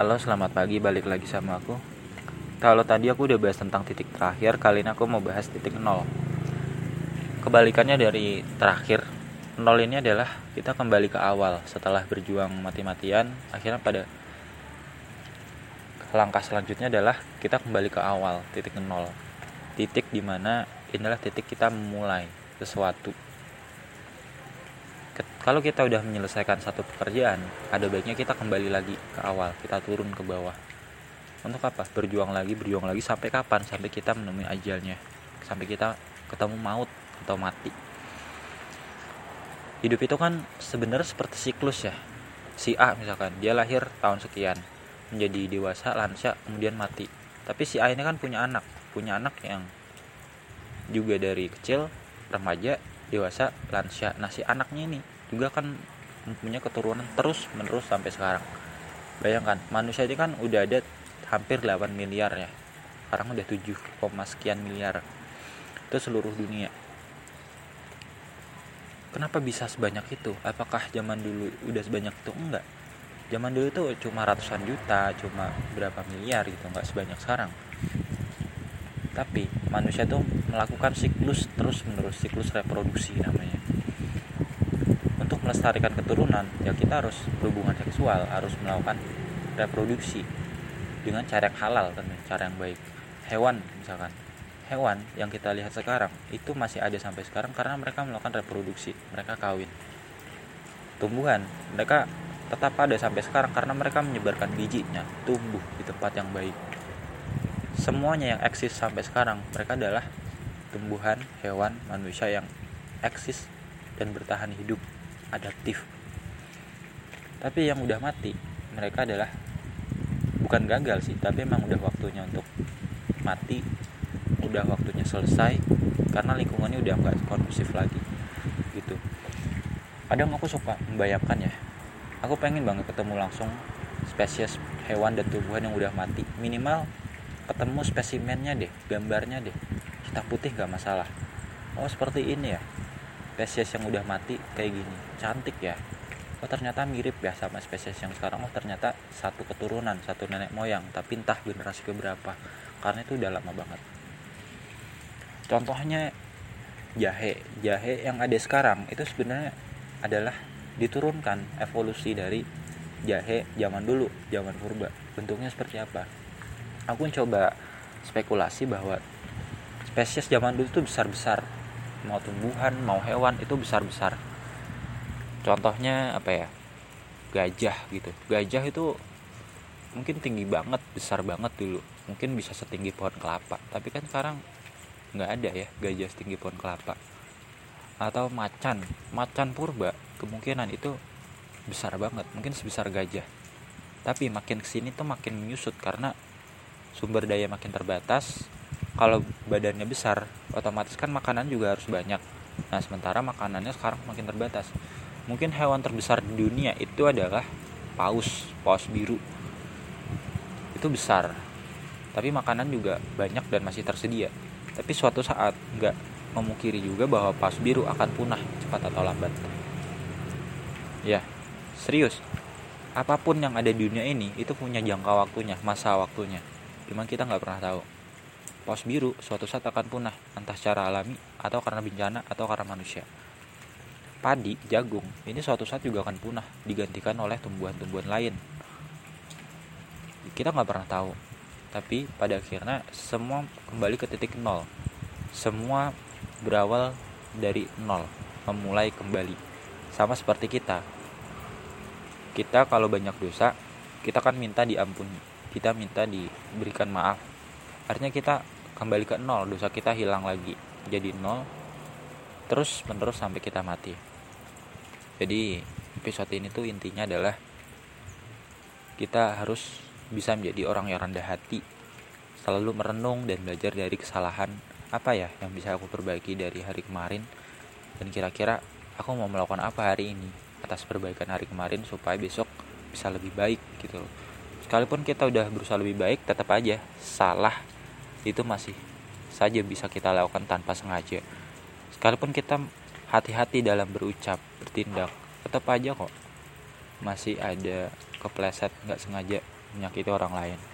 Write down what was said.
Halo, selamat pagi. Balik lagi sama aku. Kalau tadi aku udah bahas tentang titik terakhir, kali ini aku mau bahas titik nol. Kebalikannya dari terakhir, nol ini adalah kita kembali ke awal setelah berjuang mati-matian. Akhirnya pada langkah selanjutnya adalah kita kembali ke awal, titik nol. Titik di mana inilah titik kita memulai sesuatu kalau kita udah menyelesaikan satu pekerjaan ada baiknya kita kembali lagi ke awal kita turun ke bawah. Untuk apa? Berjuang lagi berjuang lagi sampai kapan? Sampai kita menemui ajalnya. Sampai kita ketemu maut atau mati. Hidup itu kan sebenarnya seperti siklus ya. Si A misalkan dia lahir tahun sekian menjadi dewasa lansia kemudian mati. Tapi si A ini kan punya anak punya anak yang juga dari kecil remaja dewasa lansia. Nah si anaknya ini juga kan mempunyai keturunan terus menerus sampai sekarang. Bayangkan manusia ini kan udah ada hampir 8 miliar ya. Sekarang udah 7, sekian miliar. Itu seluruh dunia. Kenapa bisa sebanyak itu? Apakah zaman dulu udah sebanyak itu? Enggak. Zaman dulu itu cuma ratusan juta cuma berapa miliar gitu enggak sebanyak sekarang tapi manusia tuh melakukan siklus terus menerus siklus reproduksi namanya. Melestarikan keturunan ya kita harus berhubungan seksual harus melakukan reproduksi dengan cara yang halal kan cara yang baik. Hewan misalkan. Hewan yang kita lihat sekarang itu masih ada sampai sekarang karena mereka melakukan reproduksi mereka kawin. Tumbuhan mereka tetap ada sampai sekarang karena mereka menyebarkan bijinya tumbuh di tempat yang baik semuanya yang eksis sampai sekarang mereka adalah tumbuhan hewan manusia yang eksis dan bertahan hidup adaptif. Tapi yang udah mati mereka adalah bukan gagal sih tapi emang udah waktunya untuk mati udah waktunya selesai karena lingkungannya udah nggak kondusif lagi gitu. Kadang aku suka membayangkan ya aku pengen banget ketemu langsung spesies hewan dan tumbuhan yang udah mati. Minimal ketemu spesimennya deh gambarnya deh. Kita putih gak masalah. Oh seperti ini ya. Spesies yang udah mati kayak gini. Cantik ya. Oh ternyata mirip ya sama spesies yang sekarang. Oh ternyata satu keturunan satu nenek moyang. Tapi entah generasi keberapa. Karena itu udah lama banget. Contohnya jahe. Jahe yang ada sekarang itu sebenarnya adalah diturunkan evolusi dari jahe zaman dulu zaman purba. Bentuknya seperti apa aku coba spekulasi bahwa spesies zaman dulu itu besar besar mau tumbuhan mau hewan itu besar besar contohnya apa ya? Gajah gitu. Gajah itu mungkin tinggi banget besar banget dulu. Mungkin bisa setinggi pohon kelapa. Tapi kan sekarang nggak ada ya gajah setinggi pohon kelapa. Atau macan. Macan purba kemungkinan itu besar banget. Mungkin sebesar gajah. Tapi makin ke sini tuh makin menyusut karena sumber daya makin terbatas kalau badannya besar otomatis kan makanan juga harus banyak. Nah sementara makanannya sekarang makin terbatas. Mungkin hewan terbesar di dunia itu adalah paus paus biru. Itu besar tapi makanan juga banyak dan masih tersedia. Tapi suatu saat nggak memungkiri juga bahwa paus biru akan punah cepat atau lambat. Ya serius. Apa pun yang ada di dunia ini itu punya jangka waktunya masa waktunya cuman kita nggak pernah tahu paus biru suatu saat akan punah, entah secara alami atau karena bencana atau karena manusia. Padi, jagung, ini suatu saat juga akan punah, digantikan oleh tumbuhan-tumbuhan lain. Kita nggak pernah tahu, tapi pada akhirnya semua kembali ke titik nol. Semua berawal dari nol, memulai kembali. Sama seperti kita. Kita kalau banyak dosa, kita kan minta diampuni, kita minta diberikan maaf. Artinya kita kembali ke nol dosa kita hilang lagi. Jadi nol terus menerus sampai kita mati. Jadi episode ini tuh intinya adalah kita harus bisa menjadi orang yang rendah hati selalu merenung dan belajar dari kesalahan apa ya yang bisa aku perbaiki dari hari kemarin. Dan kira-kira aku mau melakukan apa hari ini atas perbaikan hari kemarin supaya besok bisa lebih baik gitu sekalipun kita udah berusaha lebih baik tetap aja salah itu masih saja bisa kita lakukan tanpa sengaja. Sekalipun kita hati-hati dalam berucap, bertindak, tetap aja kok masih ada kepleset nggak sengaja menyakiti orang lain